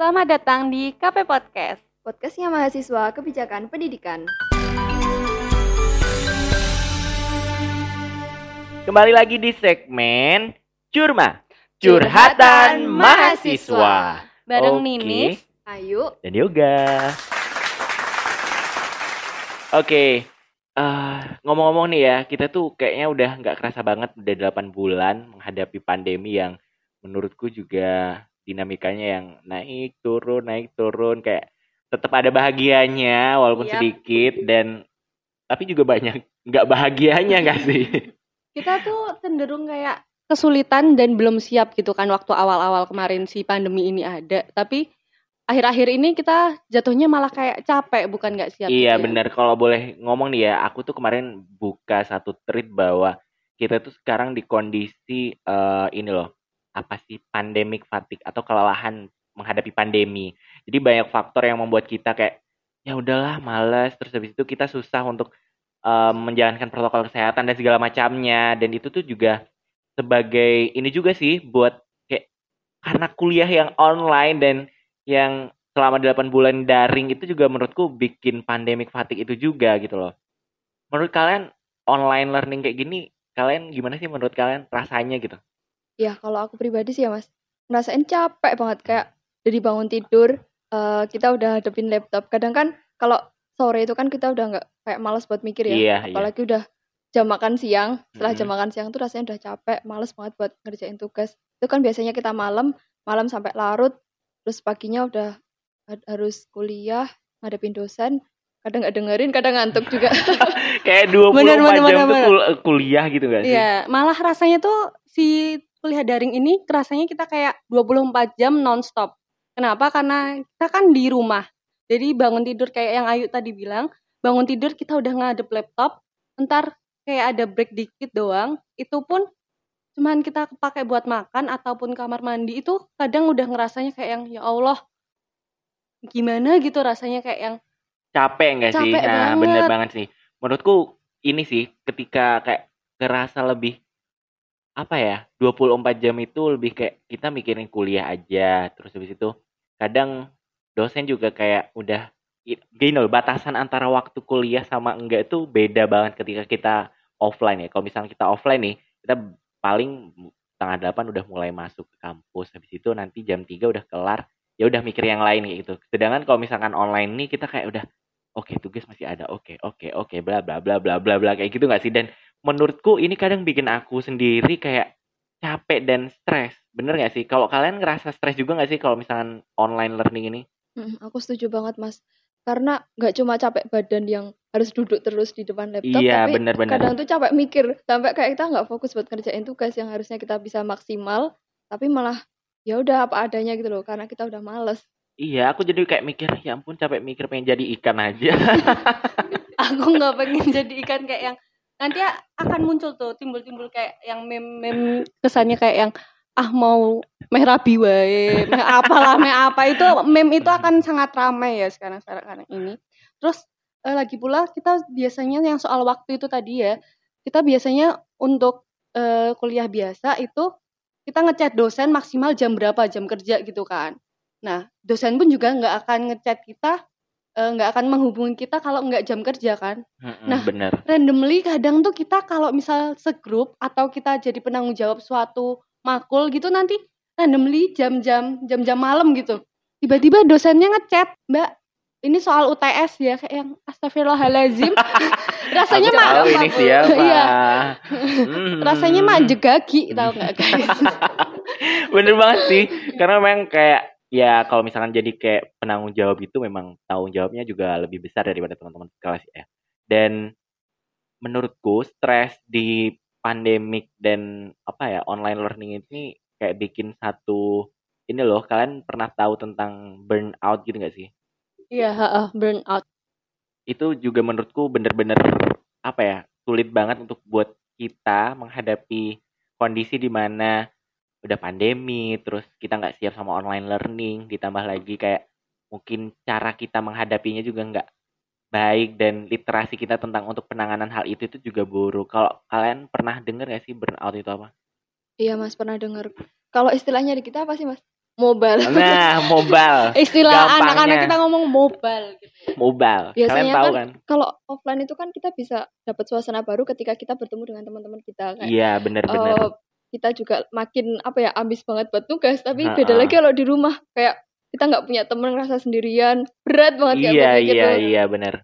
Selamat datang di KP Podcast. Podcastnya mahasiswa kebijakan pendidikan. Kembali lagi di segmen Curma, Curhatan Mahasiswa. Bareng Oke, Ninis. Ayo, dan Yoga. Oke, eh, ngomong-ngomong nih ya, kita tuh kayaknya udah nggak kerasa banget udah 8 bulan menghadapi pandemi yang menurutku juga dinamikanya yang naik turun naik turun kayak tetap ada bahagianya walaupun Yap. sedikit dan tapi juga banyak nggak bahagianya nggak sih? Kita tuh cenderung kayak kesulitan dan belum siap gitu kan waktu awal-awal kemarin si pandemi ini ada. Tapi akhir-akhir ini kita jatuhnya malah kayak capek bukan nggak siap. Iya gitu ya. benar kalau boleh ngomong nih ya, aku tuh kemarin buka satu tweet bahwa kita tuh sekarang di kondisi eh, ini loh, apa sih pandemic fatigue atau kelelahan menghadapi pandemi. Jadi banyak faktor yang membuat kita kayak ya udahlah males terus habis itu kita susah untuk eh, menjalankan protokol kesehatan dan segala macamnya dan itu tuh juga sebagai ini juga sih buat kayak karena kuliah yang online dan yang selama 8 bulan daring itu juga menurutku bikin pandemic fatigue itu juga gitu loh. Menurut kalian online learning kayak gini, kalian gimana sih menurut kalian rasanya gitu? Ya kalau aku pribadi sih ya mas, ngerasain capek banget kayak dari bangun tidur, eh, kita udah hadapin laptop. Kadang kan kalau sore itu kan kita udah nggak kayak malas buat mikir ya. Iya, iya. Apalagi udah jam makan siang, setelah jam makan siang tuh rasanya udah capek, males banget buat ngerjain tugas. Itu kan biasanya kita malam, malam sampai larut, terus paginya udah ha- harus kuliah, ngadepin dosen, kadang nggak dengerin, kadang ngantuk juga. Kayak 24 Bener, bener, jam bener, tuh bener. kul- kuliah gitu gak sih? Iya, malah rasanya tuh si kuliah daring ini rasanya kita kayak 24 jam nonstop. Kenapa? Karena kita kan di rumah. Jadi bangun tidur kayak yang Ayu tadi bilang, bangun tidur kita udah ngadep laptop, ntar kayak ada break dikit doang, itu pun cuman kita pakai buat makan ataupun kamar mandi itu kadang udah ngerasanya kayak yang ya Allah gimana gitu rasanya kayak yang Capek gak sih? Capek Nah, bener banget. banget sih. Menurutku ini sih ketika kayak ngerasa lebih apa ya 24 jam itu lebih kayak kita mikirin kuliah aja. Terus habis itu kadang dosen juga kayak udah gini loh batasan antara waktu kuliah sama enggak itu beda banget ketika kita offline ya. Kalau misalnya kita offline nih kita paling setengah delapan udah mulai masuk ke kampus. Habis itu nanti jam 3 udah kelar ya udah mikir yang lain kayak gitu. Sedangkan kalau misalkan online nih kita kayak udah oke tugas masih ada. Oke oke oke bla bla bla bla bla bla kayak gitu nggak sih? Dan menurutku ini kadang bikin aku sendiri kayak capek dan stres. Bener gak sih? Kalau kalian ngerasa stres juga gak sih kalau misalkan online learning ini? Mm, aku setuju banget mas, karena nggak cuma capek badan yang harus duduk terus di depan laptop, Iya, tapi bener-bener. kadang tuh capek mikir, sampai kayak kita nggak fokus buat ngerjain tugas yang harusnya kita bisa maksimal, tapi malah ya udah apa adanya gitu loh, karena kita udah males. Iya, aku jadi kayak mikir, ya ampun capek mikir pengen jadi ikan aja. aku nggak pengen jadi ikan kayak yang nanti akan muncul tuh timbul-timbul kayak yang mem-mem kesannya kayak yang ah mau meh rabi wae meh apalah meh apa. Itu meme itu akan sangat ramai ya sekarang sekarang ini. Terus eh, lagi pula kita biasanya yang soal waktu itu tadi ya kita biasanya untuk eh, kuliah biasa itu kita ngechat dosen maksimal jam berapa jam kerja gitu kan. Nah dosen pun juga nggak akan ngechat kita eh, nggak akan menghubungi kita kalau nggak jam kerja kan Mm-mm, Nah, bener. randomly kadang tuh kita kalau misal segrup atau kita jadi penanggung jawab suatu makul gitu nanti randomly jam-jam jam-jam malam gitu tiba-tiba dosennya ngechat mbak ini soal UTS ya kayak yang astagfirullahalazim rasanya mah ini siapa. Iya. Hmm. rasanya mah jegagi tau nggak guys Bener banget sih. Karena memang kayak ya kalau misalkan jadi kayak penanggung jawab itu memang tanggung jawabnya juga lebih besar daripada teman-teman kelas ya. Dan menurutku stres di pandemik dan apa ya online learning ini kayak bikin satu ini loh kalian pernah tahu tentang burnout gitu gak sih? iya heeh, burnout Itu juga menurutku bener-bener apa ya sulit banget untuk buat kita menghadapi kondisi di mana udah pandemi terus kita nggak siap sama online learning ditambah lagi kayak mungkin cara kita menghadapinya juga nggak baik dan literasi kita tentang untuk penanganan hal itu itu juga buruk. Kalau kalian pernah dengar gak sih burnout itu apa? Iya mas pernah dengar. Kalau istilahnya di kita apa sih mas? mobile Nah, mobile, Istilah anak-anak kita ngomong mobile gitu. mobile. Biasanya Kalian tahu kan- kan? kalau offline itu kan kita bisa dapat suasana baru ketika kita bertemu dengan teman-teman kita Iya, bener-bener. eh, kita juga makin apa ya ambis banget buat tugas tapi Ha-ha. beda lagi kalau di rumah kayak kita nggak punya teman ngerasa sendirian berat banget kayak Iya, berpikir iya, iya, bener.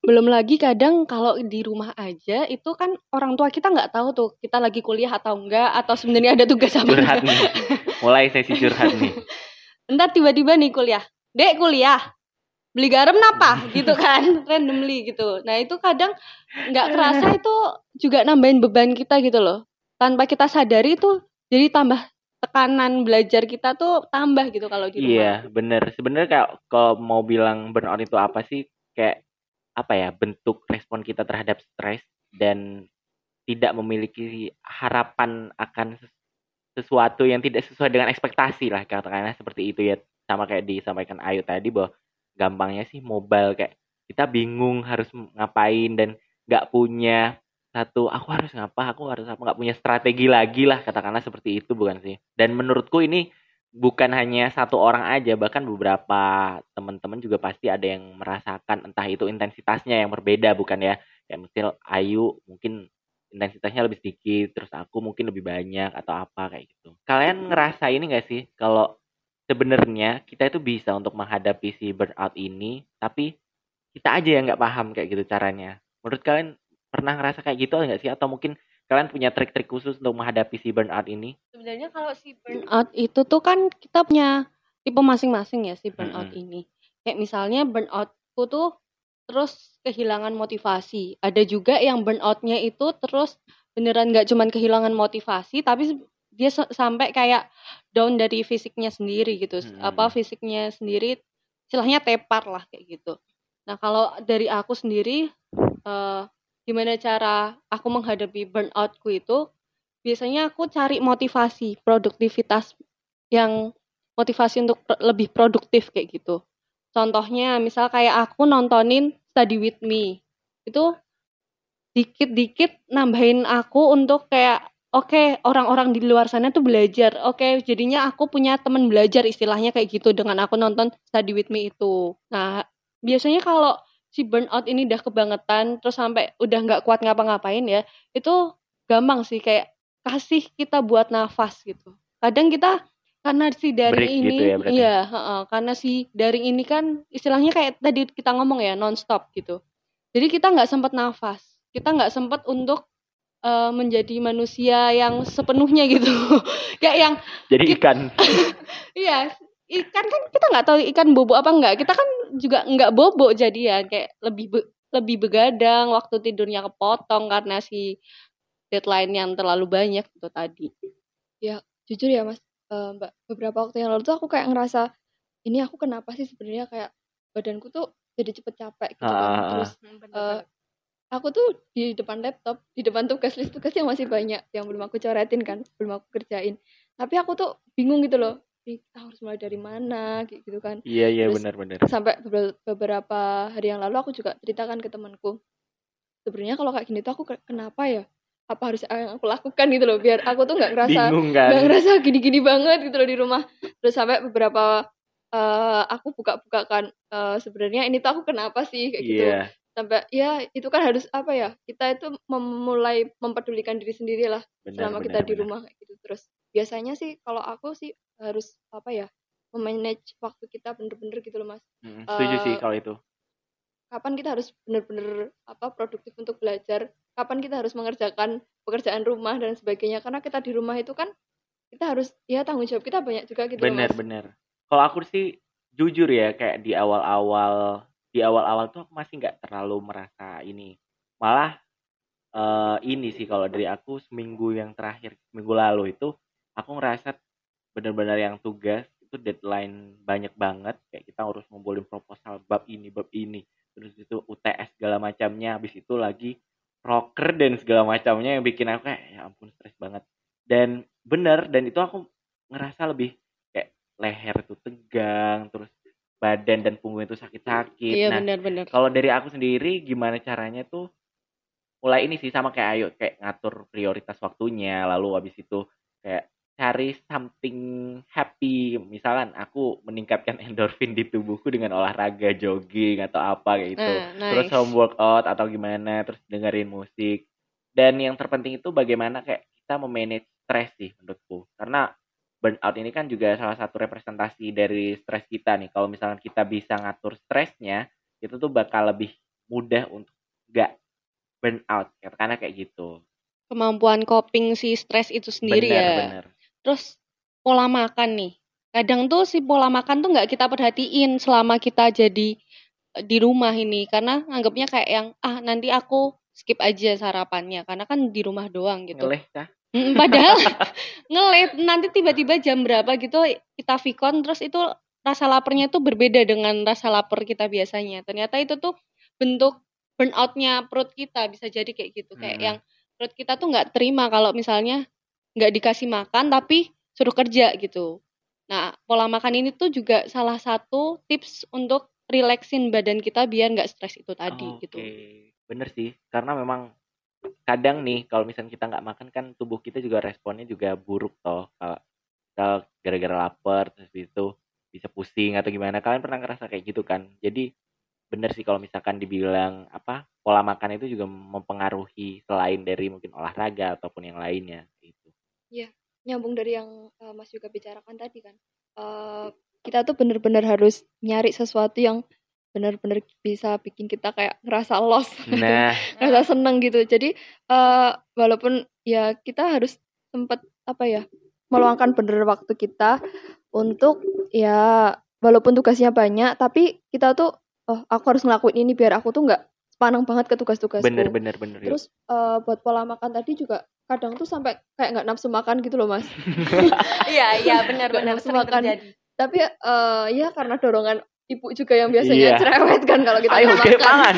Belum lagi kadang kalau di rumah aja itu kan orang tua kita nggak tahu tuh kita lagi kuliah atau enggak atau sebenarnya ada tugas apa Curhat enggak. nih. Mulai sesi curhat nih. Entar tiba-tiba nih kuliah. Dek kuliah. Beli garam napa gitu kan randomly gitu. Nah, itu kadang nggak kerasa itu juga nambahin beban kita gitu loh. Tanpa kita sadari itu jadi tambah tekanan belajar kita tuh tambah gitu kalau di rumah. Iya, bener. Sebenarnya kayak kalau mau bilang burnout itu apa sih? Kayak apa ya? Bentuk respon kita terhadap stres dan tidak memiliki harapan akan ses- sesuatu yang tidak sesuai dengan ekspektasi lah katakanlah seperti itu ya. Sama kayak disampaikan Ayu tadi bahwa gampangnya sih mobile kayak kita bingung harus ngapain dan nggak punya satu aku harus ngapa? Aku harus apa? Nggak punya strategi lagi lah katakanlah seperti itu bukan sih? Dan menurutku ini bukan hanya satu orang aja bahkan beberapa teman-teman juga pasti ada yang merasakan entah itu intensitasnya yang berbeda bukan ya? Kayak misal Ayu mungkin intensitasnya lebih sedikit terus aku mungkin lebih banyak atau apa kayak gitu. Kalian ngerasa ini gak sih? Kalau sebenarnya kita itu bisa untuk menghadapi si burnout ini tapi kita aja yang nggak paham kayak gitu caranya. Menurut kalian pernah ngerasa kayak gitu nggak sih atau mungkin kalian punya trik-trik khusus untuk menghadapi si burnout ini Sebenarnya kalau si burnout itu tuh kan kita punya tipe masing-masing ya si burnout Mm-mm. ini. Kayak misalnya burnoutku tuh terus kehilangan motivasi. Ada juga yang burnoutnya itu terus beneran nggak cuman kehilangan motivasi, tapi dia sa- sampai kayak down dari fisiknya sendiri gitu. Hmm. Apa fisiknya sendiri, istilahnya tepar lah kayak gitu. Nah kalau dari aku sendiri, eh, gimana cara aku menghadapi burnoutku itu? biasanya aku cari motivasi produktivitas yang motivasi untuk lebih produktif kayak gitu. Contohnya misal kayak aku nontonin Study With Me. Itu dikit-dikit nambahin aku untuk kayak oke orang-orang di luar sana tuh belajar. Oke jadinya aku punya teman belajar istilahnya kayak gitu dengan aku nonton Study With Me itu. Nah biasanya kalau si burnout ini udah kebangetan terus sampai udah nggak kuat ngapa-ngapain ya itu gampang sih kayak kasih kita buat nafas gitu. Kadang kita karena si daring Break ini gitu ya berarti? iya, heeh, karena si daring ini kan istilahnya kayak tadi kita ngomong ya nonstop gitu. Jadi kita nggak sempat nafas, kita nggak sempat untuk eh, menjadi manusia yang sepenuhnya gitu. kayak yang jadi ikan iya ikan kan kita nggak tahu ikan bobo apa enggak. Kita kan juga nggak bobo jadi ya kayak lebih be- lebih begadang, waktu tidurnya kepotong karena si deadline yang terlalu banyak itu tadi. jujur ya mas. Eh, mbak beberapa waktu yang lalu tuh aku kayak ngerasa ini aku kenapa sih sebenarnya kayak badanku tuh jadi cepet capek gitu kan? Ah, terus eh, aku tuh di depan laptop di depan tugas list tugasnya masih banyak yang belum aku coretin kan belum aku kerjain. Tapi aku tuh bingung gitu loh "Ih, kita harus mulai dari mana kayak gitu kan. Iya iya benar-benar sampai beber- beberapa hari yang lalu aku juga ceritakan ke temanku sebenarnya kalau kayak gini tuh aku ke- kenapa ya? Apa harus yang aku lakukan? gitu loh biar aku tuh nggak ngerasa bingung nggak kan ngerasa gini-gini banget gitu loh di rumah. Terus sampai beberapa eh, aku buka-buka kan eh, sebenarnya ini tuh aku kenapa sih? kayak gitu. Iya. Sampai ya itu kan harus apa ya kita itu memulai mempedulikan diri sendiri lah benar selama benar, kita di benar. rumah kayak gitu. Terus biasanya sih kalau aku sih harus apa ya memanage waktu kita bener-bener gitu loh mas. Mm, setuju sih Eh, kalau itu. kapan kita harus bener-bener apa produktif untuk belajar? Kapan kita harus mengerjakan pekerjaan rumah dan sebagainya? Karena kita di rumah itu kan kita harus ya tanggung jawab kita banyak juga gitu loh benar mas. benar kalau aku sih jujur ya kayak di awal-awal di awal-awal tuh aku masih nggak terlalu merasa ini. Malah eh ini sih kalau dari aku seminggu yang terakhir minggu lalu itu aku ngerasa benar-benar yang tugas itu deadline banyak banget. Kayak kita harus ngumpulin proposal bab ini bab ini. Terus itu UTS segala macamnya. Habis itu lagi proker dan segala macamnya yang bikin aku kayak ya ampun stres banget. Dan bener dan itu aku ngerasa lebih kayak leher tuh tegang terus badan dan punggung itu sakit-sakit. Iya nah benar-benar. kalau dari aku sendiri gimana caranya tuh mulai ini sih sama kayak ayo kayak ngatur prioritas waktunya lalu habis itu kayak cari something happy. Misalkan aku meningkatkan endorfin di tubuhku dengan olahraga jogging atau apa kayak gitu. Terus nice. home workout atau gimana terus dengerin musik. Dan yang terpenting itu bagaimana kayak kita memanage stres sih menurutku. Karena burnout ini kan juga salah satu representasi dari stres kita nih. Kalau misalkan kita bisa ngatur stresnya itu tuh bakal lebih mudah untuk nggak burnout. Karena kayak gitu. Kemampuan coping si stres itu sendiri bener ya. bener Terus pola makan nih. Kadang tuh si pola makan tuh nggak kita perhatiin selama kita jadi eh, di rumah ini karena anggapnya kayak yang ah nanti aku skip aja sarapannya karena kan di rumah doang gitu. ngeleh kah Padahal ngelit nanti tiba-tiba jam berapa gitu kita vikon terus itu rasa laparnya tuh berbeda dengan rasa lapar kita biasanya. Ternyata itu tuh bentuk burnoutnya perut kita bisa jadi kayak gitu kayak Hmm. yang perut kita tuh nggak terima kalau misalnya nggak dikasih makan tapi suruh kerja gitu. Nah pola makan ini tuh juga salah satu tips untuk relaxin badan kita biar nggak stres itu tadi gitu. bener sih. Karena memang kadang nih kalau misalnya kita nggak makan kan tubuh kita juga responnya juga buruk toh. Kalau kalau gara-gara lapar terus itu bisa pusing atau gimana. Kalian pernah ngerasa kayak gitu kan? Jadi bener sih kalau misalkan dibilang apa pola makan itu juga mempengaruhi selain dari mungkin olahraga ataupun yang lainnya gitu. Nyambung dari yang eh, Mas juga bicarakan tadi kan. Eh, kita tuh bener-bener harus nyari sesuatu yang bener-bener bisa bikin kita kayak ngerasa lost. Nah, ngerasa seneng gitu. Jadi eh, walaupun ya kita harus sempat apa ya meluangkan bener waktu kita untuk ya walaupun tugasnya banyak tapi kita tuh oh aku harus ngelakuin ini biar aku tuh nggak sepaneng banget ke tugas-tugasku bener bener bener. yuk. terus eh, buat pola makan tadi juga kadang tuh sampai kayak nggak nafsu makan gitu loh mas Iya iya benar Nggak benar nafsu sering makan. terjadi. tapi eh, ya karena dorongan ibu juga yang biasanya Iya. cerewet kan kalau kita Ayo makan pangan.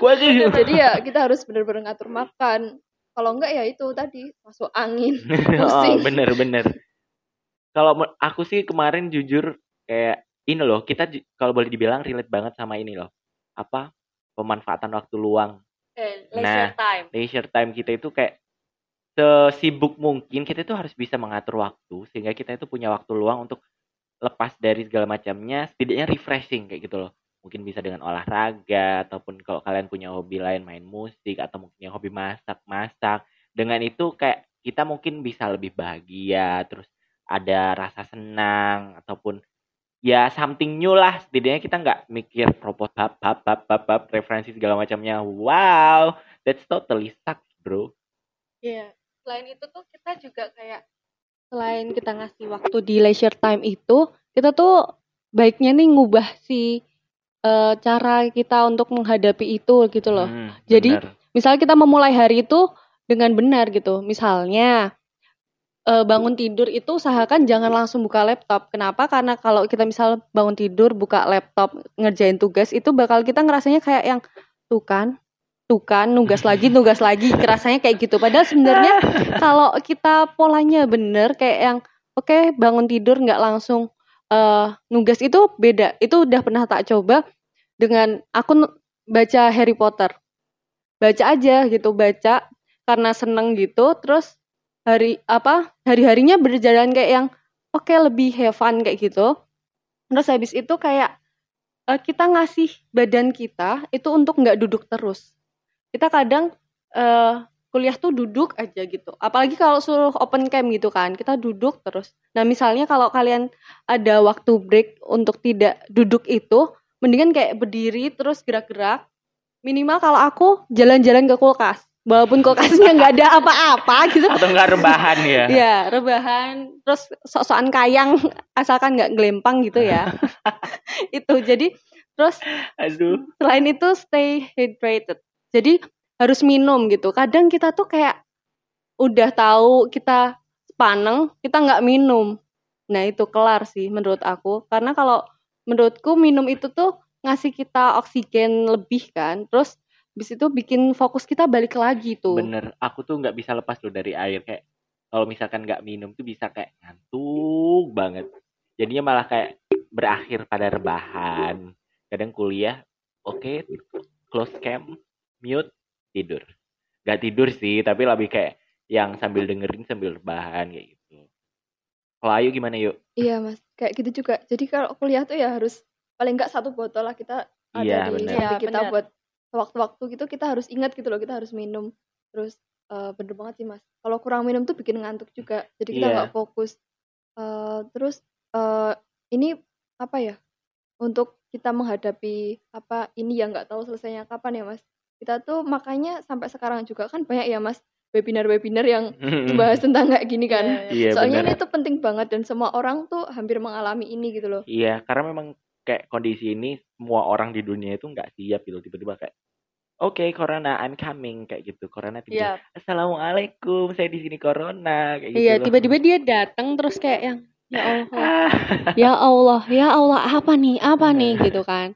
Gua jadi ya kita harus bener-bener ngatur makan kalau enggak ya itu tadi masuk angin oh, bener bener. Kalau aku sih kemarin jujur kayak ini loh, kita kalau boleh dibilang relate banget sama ini loh. Apa? Pemanfaatan waktu luang. Eh, Nah. leisure time. Leisure time kita itu kayak sesibuk mungkin kita itu harus bisa mengatur waktu sehingga kita itu punya waktu luang untuk lepas dari segala macamnya, setidaknya refreshing kayak gitu loh. Mungkin bisa dengan olahraga ataupun kalau kalian punya hobi lain main musik atau mungkin yang hobi masak-masak. Dengan itu kayak kita mungkin bisa lebih bahagia, terus ada rasa senang ataupun ya something new lah. Setidaknya kita nggak mikir propos bab bab bab bab bab referensi segala macamnya. Wow, that's totally sucks, bro. Iya. Selain itu tuh kita juga kayak selain kita ngasih waktu di leisure time itu, kita tuh baiknya nih ngubah si eh, cara kita untuk menghadapi itu gitu loh. Hmm, Jadi, bener. Misalnya kita memulai hari itu dengan benar gitu. Misalnya eh, bangun tidur itu usahakan jangan langsung buka laptop. Kenapa? Karena kalau kita misal bangun tidur buka laptop ngerjain tugas itu bakal kita ngerasanya kayak yang tuh kan, tuh kan, nugas lagi, nugas lagi, rasanya kayak gitu. Padahal sebenarnya kalau kita polanya bener kayak yang oke bangun tidur nggak langsung eh nugas itu beda. Itu udah pernah tak coba dengan aku baca Harry Potter. Baca aja gitu, baca karena seneng gitu. Terus hari apa hari-harinya berjalan kayak yang oke lebih have fun kayak gitu. Terus habis itu kayak eh, kita ngasih badan kita itu untuk nggak duduk terus. Kita kadang eh kuliah tuh duduk aja gitu. Apalagi kalau suruh open cam gitu kan, kita duduk terus. Nah, misalnya kalau kalian ada waktu break untuk tidak duduk itu, mendingan kayak berdiri terus gerak-gerak. Minimal kalau aku jalan-jalan ke kulkas. Walaupun kulkasnya nggak ada apa-apa gitu. Atau enggak rebahan ya? Iya, rebahan terus sok-sokan kayang asalkan nggak gelempang gitu ya. itu. Jadi terus Aduh. selain itu stay hydrated. Jadi harus minum gitu. Kadang kita tuh kayak udah tahu kita paneng, kita nggak minum. Nah itu kelar sih menurut aku. Karena kalau menurutku minum itu tuh ngasih kita oksigen lebih kan. Terus habis itu bikin fokus kita balik lagi tuh. Bener, aku tuh nggak bisa lepas loh dari air kayak kalau misalkan nggak minum tuh bisa kayak ngantuk banget. Jadinya malah kayak berakhir pada rebahan. Kadang kuliah, oke, close cam, mute, tidur. Gak tidur sih, tapi lebih kayak yang sambil dengerin sambil rebahan kayak gitu. Kalau Ayu gimana yuk? Iya mas, kayak gitu juga. Jadi kalau kuliah tuh ya harus paling nggak satu botol lah kita ada Iya, di bener. Iya, kita bener. buat waktu-waktu gitu kita harus ingat gitu loh kita harus minum. Terus eh, bener banget sih mas. Kalau kurang minum tuh bikin ngantuk juga. Jadi kita Iya. nggak fokus. Eh, terus eh, ini apa ya? Untuk kita menghadapi apa ini yang nggak tahu selesainya kapan ya mas. Kita tuh makanya sampai sekarang juga kan banyak ya mas webinar-webinar yang membahas tentang kayak gini kan. Iya Soalnya benar. ini tuh penting banget dan semua orang tuh hampir mengalami ini gitu loh. Iya, karena memang kayak kondisi ini semua orang di dunia itu nggak siap gitu tiba-tiba kayak Oke, corona, I'm coming kayak gitu. Corona tiba Iya. Assalamualaikum, saya di sini corona kayak gitu. Iya, loh. tiba-tiba dia datang terus kayak yang ya Allah, Ah, ya Allah, ya Allah, apa nih, apa nih gitu kan.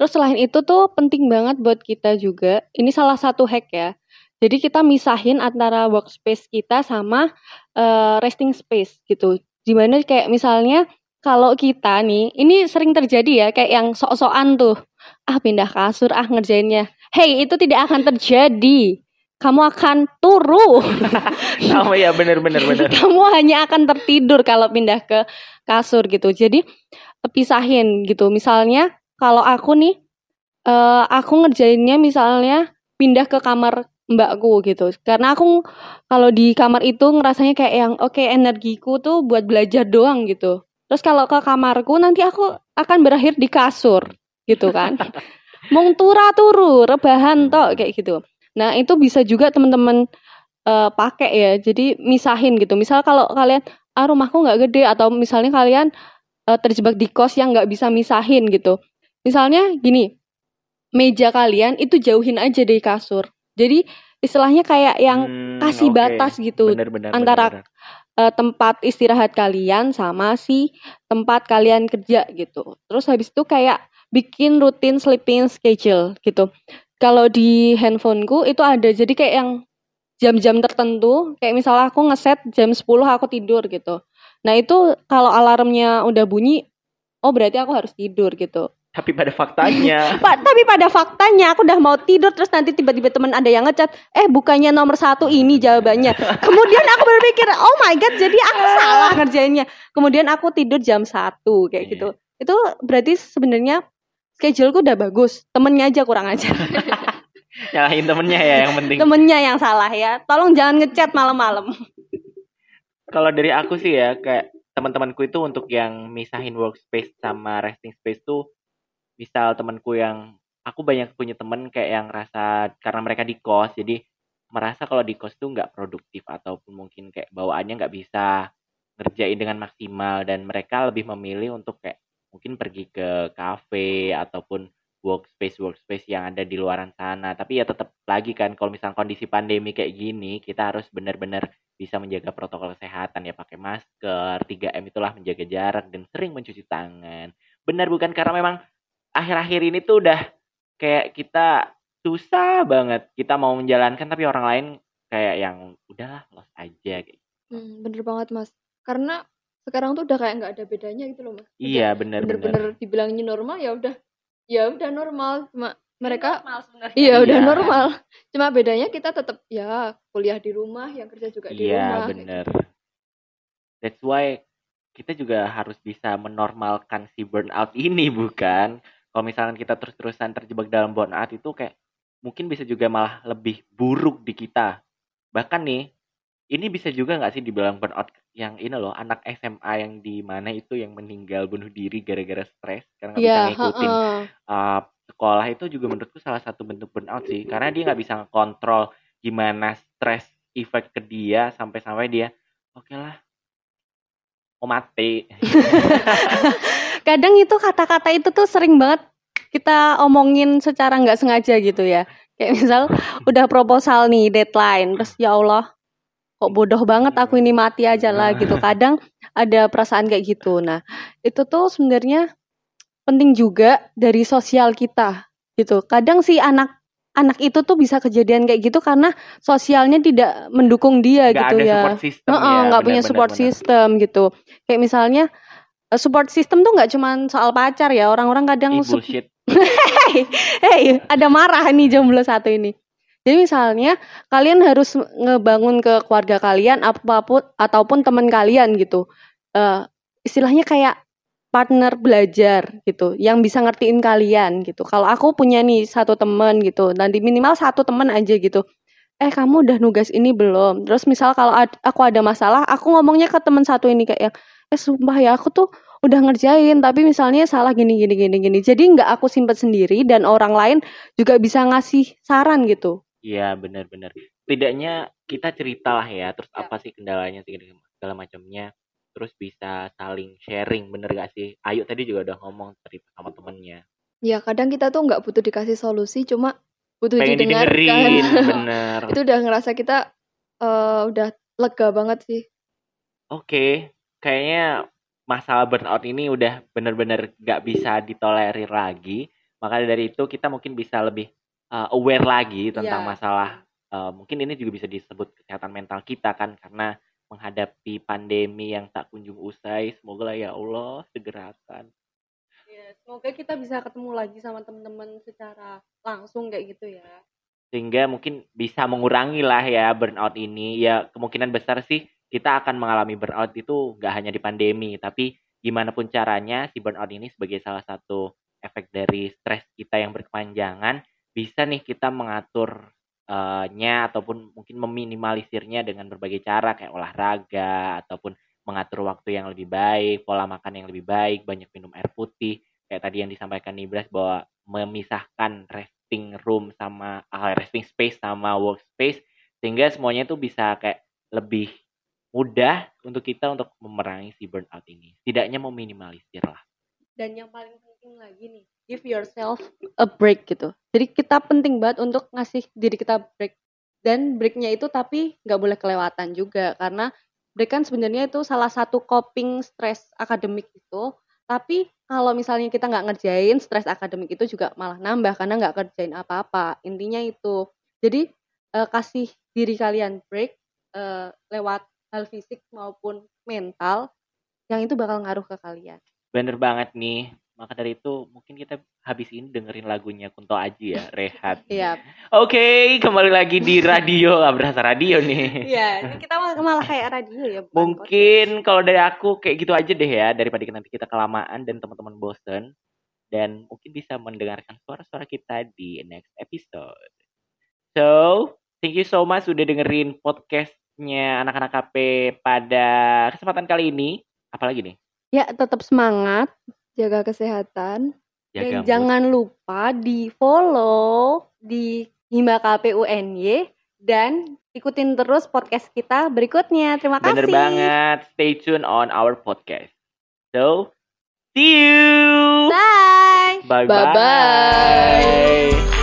Terus selain itu tuh penting banget buat kita juga. Ini salah satu hack ya. Jadi kita misahin antara workspace kita sama eh, resting space gitu. Di mana kayak misalnya kalau kita nih, ini sering terjadi ya, kayak yang sok-sokan tuh. Ah pindah kasur, ah ngerjainnya. Hey, itu tidak akan terjadi. Kamu akan turu. oh iya bener bener bener. Kamu hanya akan tertidur kalau pindah ke kasur gitu. Jadi pisahin gitu. Misalnya kalau aku nih eh aku ngerjainnya misalnya pindah ke kamar mbakku gitu. Karena aku kalau di kamar itu ngerasanya kayak yang oke energiku tuh buat belajar doang gitu. Terus kalau ke kamarku nanti aku akan berakhir di kasur gitu kan. Mung tura turu, rebahan tok kayak gitu. Nah, itu bisa juga teman-teman eh, pakai ya. Jadi misahin gitu. Misal kalau kalian ah rumahku nggak gede atau misalnya kalian eh, terjebak di kos yang nggak bisa misahin gitu. Misalnya gini, meja kalian itu jauhin aja dari kasur. Jadi istilahnya kayak yang Hmm, kasih oke. batas gitu Bener bener. antara bener, bener. Eh, tempat istirahat kalian sama si tempat kalian kerja gitu. Terus habis itu kayak bikin rutin sleeping schedule gitu. Kalau di handphoneku itu ada jadi kayak yang jam-jam tertentu kayak misalnya aku ngeset jam 10 aku tidur gitu. Nah, itu kalau alarmnya udah bunyi oh berarti aku harus tidur gitu. Tapi pada faktanya Pak, tapi pada faktanya aku udah mau tidur terus nanti tiba-tiba teman ada yang ngechat, eh bukannya nomor satu ini jawabannya. Kemudian aku berpikir, oh my god, jadi aku salah ngerjainnya. Kemudian aku tidur jam satu kayak Iya. gitu. Itu berarti sebenarnya scheduleku udah bagus, temennya aja kurang aja. nyalahin temennya ya yang penting. Temennya yang salah ya. Tolong jangan ngechat malam-malam. Kalau dari aku sih ya kayak teman-temanku itu untuk yang misahin workspace sama resting space tuh misal temanku yang aku banyak punya temen kayak yang rasa karena mereka di kos jadi merasa kalau di kos tuh nggak produktif ataupun mungkin kayak bawaannya nggak bisa ngerjain dengan maksimal dan mereka lebih memilih untuk kayak mungkin pergi ke cafe ataupun workspace workspace yang ada di luaran sana. Tapi ya tetap lagi kan kalau misalnya kondisi pandemi kayak gini kita harus benar-benar bisa menjaga protokol kesehatan ya. Pakai masker 3M itulah menjaga jarak dan sering mencuci tangan. Benar bukan? Karena memang akhir-akhir ini tuh udah kayak kita susah banget kita mau menjalankan tapi orang lain kayak yang udahlah los aja kayak Hmm, bener banget mas. Karena sekarang tuh udah kayak nggak ada bedanya gitu loh mas. Udah iya benar Bener-bener dibilang new normal ya udah, ya udah normal. Cuma mereka Normal sebenarnya. Iya udah Iya. normal. Cuma bedanya kita tetap ya kuliah di rumah, yang kerja juga di Iya rumah. bener. That's why kita juga harus bisa menormalkan si burnout ini bukan? Kalau misalkan kita terus-terusan terjebak dalam burnout itu kayak mungkin bisa juga malah lebih buruk di kita. Bahkan nih, ini bisa juga nggak sih dibilang burnout yang ini loh anak SMA yang di mana itu yang meninggal bunuh diri gara-gara stres karena nggak Iya, bisa ngikutin heeh. uh, sekolah itu juga menurutku salah satu bentuk burnout sih karena dia nggak bisa ngontrol gimana stres efek ke dia sampai-sampai dia oke lah mau mati kadang itu kata-kata itu tuh sering banget kita omongin secara nggak sengaja gitu ya. Kayak misal udah proposal nih deadline. Terus ya Allah kok bodoh banget aku ini mati aja lah gitu. Kadang ada perasaan kayak gitu. Nah itu tuh sebenarnya penting juga dari sosial kita gitu. Kadang si anak anak itu tuh bisa kejadian kayak gitu karena sosialnya tidak mendukung dia nggak gitu ada ya. ya nggak punya benar, support benar. system gitu. Kayak misalnya support system tuh nggak cuman soal pacar ya. Orang-orang kadang sup- bullshit hey, hey, ada marah nih jomblo satu ini. Jadi misalnya kalian harus ngebangun ke keluarga kalian apa pun ataupun teman kalian gitu. eh, istilahnya kayak partner belajar gitu yang bisa ngertiin kalian gitu kalau aku punya nih satu temen gitu nanti minimal satu temen aja gitu eh kamu udah nugas ini belum terus misal kalau ad- aku ada masalah aku ngomongnya ke temen satu ini kayak yang eh sumpah ya aku tuh udah ngerjain tapi misalnya salah gini gini gini gini jadi nggak aku simpen sendiri dan orang lain juga bisa ngasih saran gitu Iya benar-benar. Tidaknya kita cerita lah ya, terus Ya. apa sih kendalanya segala segala macamnya, terus bisa saling sharing, bener gak sih? Ayu tadi juga udah ngomong cerita sama temennya. Ya kadang kita tuh nggak butuh dikasih solusi, cuma butuh Pengen didengarkan. bener. Itu udah ngerasa kita eh, udah lega banget sih. Oke, kayaknya masalah burnout ini udah bener-bener gak bisa ditolerir lagi. Maka dari itu kita mungkin bisa lebih uh, aware lagi tentang Iya. masalah. uh, mungkin ini juga bisa disebut kesehatan mental kita kan, karena menghadapi pandemi yang tak kunjung usai. Semoga lah ya Allah segerakan. Ya, semoga kita bisa ketemu lagi sama teman-teman secara langsung kayak gitu ya. Sehingga mungkin bisa mengurangi lah ya burnout ini. Ya kemungkinan besar sih kita akan mengalami burnout itu gak hanya di pandemi, tapi gimana pun caranya si burnout ini sebagai salah satu efek dari stres kita yang berkepanjangan bisa nih kita mengatur eh, nya ataupun mungkin meminimalisirnya dengan berbagai cara kayak olahraga ataupun mengatur waktu yang lebih baik, pola makan yang lebih baik, banyak minum air putih. Kayak tadi yang disampaikan Nibras bahwa memisahkan resting room sama ah, resting space sama workspace sehingga semuanya itu bisa kayak lebih mudah untuk kita untuk memerangi si burnout ini. Tidaknya meminimalisir lah. Dan yang paling penting lagi nih, give yourself a break gitu. Jadi kita penting banget untuk ngasih diri kita break. Dan breaknya itu tapi nggak boleh kelewatan juga karena break kan sebenarnya itu salah satu coping stress akademik itu. Tapi kalau misalnya kita nggak ngerjain stres akademik itu juga malah nambah karena nggak kerjain apa-apa. Intinya itu. Jadi eh, kasih diri kalian break eh, lewat hal fisik maupun mental yang itu bakal ngaruh ke kalian. Bener banget nih. Maka dari itu mungkin kita habis ini dengerin lagunya Kunto Aji ya, Rehat. Iya. Oke, kembali lagi di radio. Gak berasa radio nih. Iya, kita malah, malah kayak radio ya. Mungkin kalau dari aku kayak gitu aja deh ya daripada nanti kita kelamaan dan teman-teman bosen dan mungkin bisa mendengarkan suara-suara kita di next episode. So, thank you so much sudah dengerin podcastnya anak-anak KP pada kesempatan kali ini. Apalagi nih? Ya, tetap semangat Jaga kesehatan. Jaga dan mood. jangan lupa di follow di Hima KPUNY dan ikutin terus podcast kita berikutnya. Terima kasih. Bener banget. Stay tune on our podcast. So, see you. Bye. Bye Bye-bye. bye.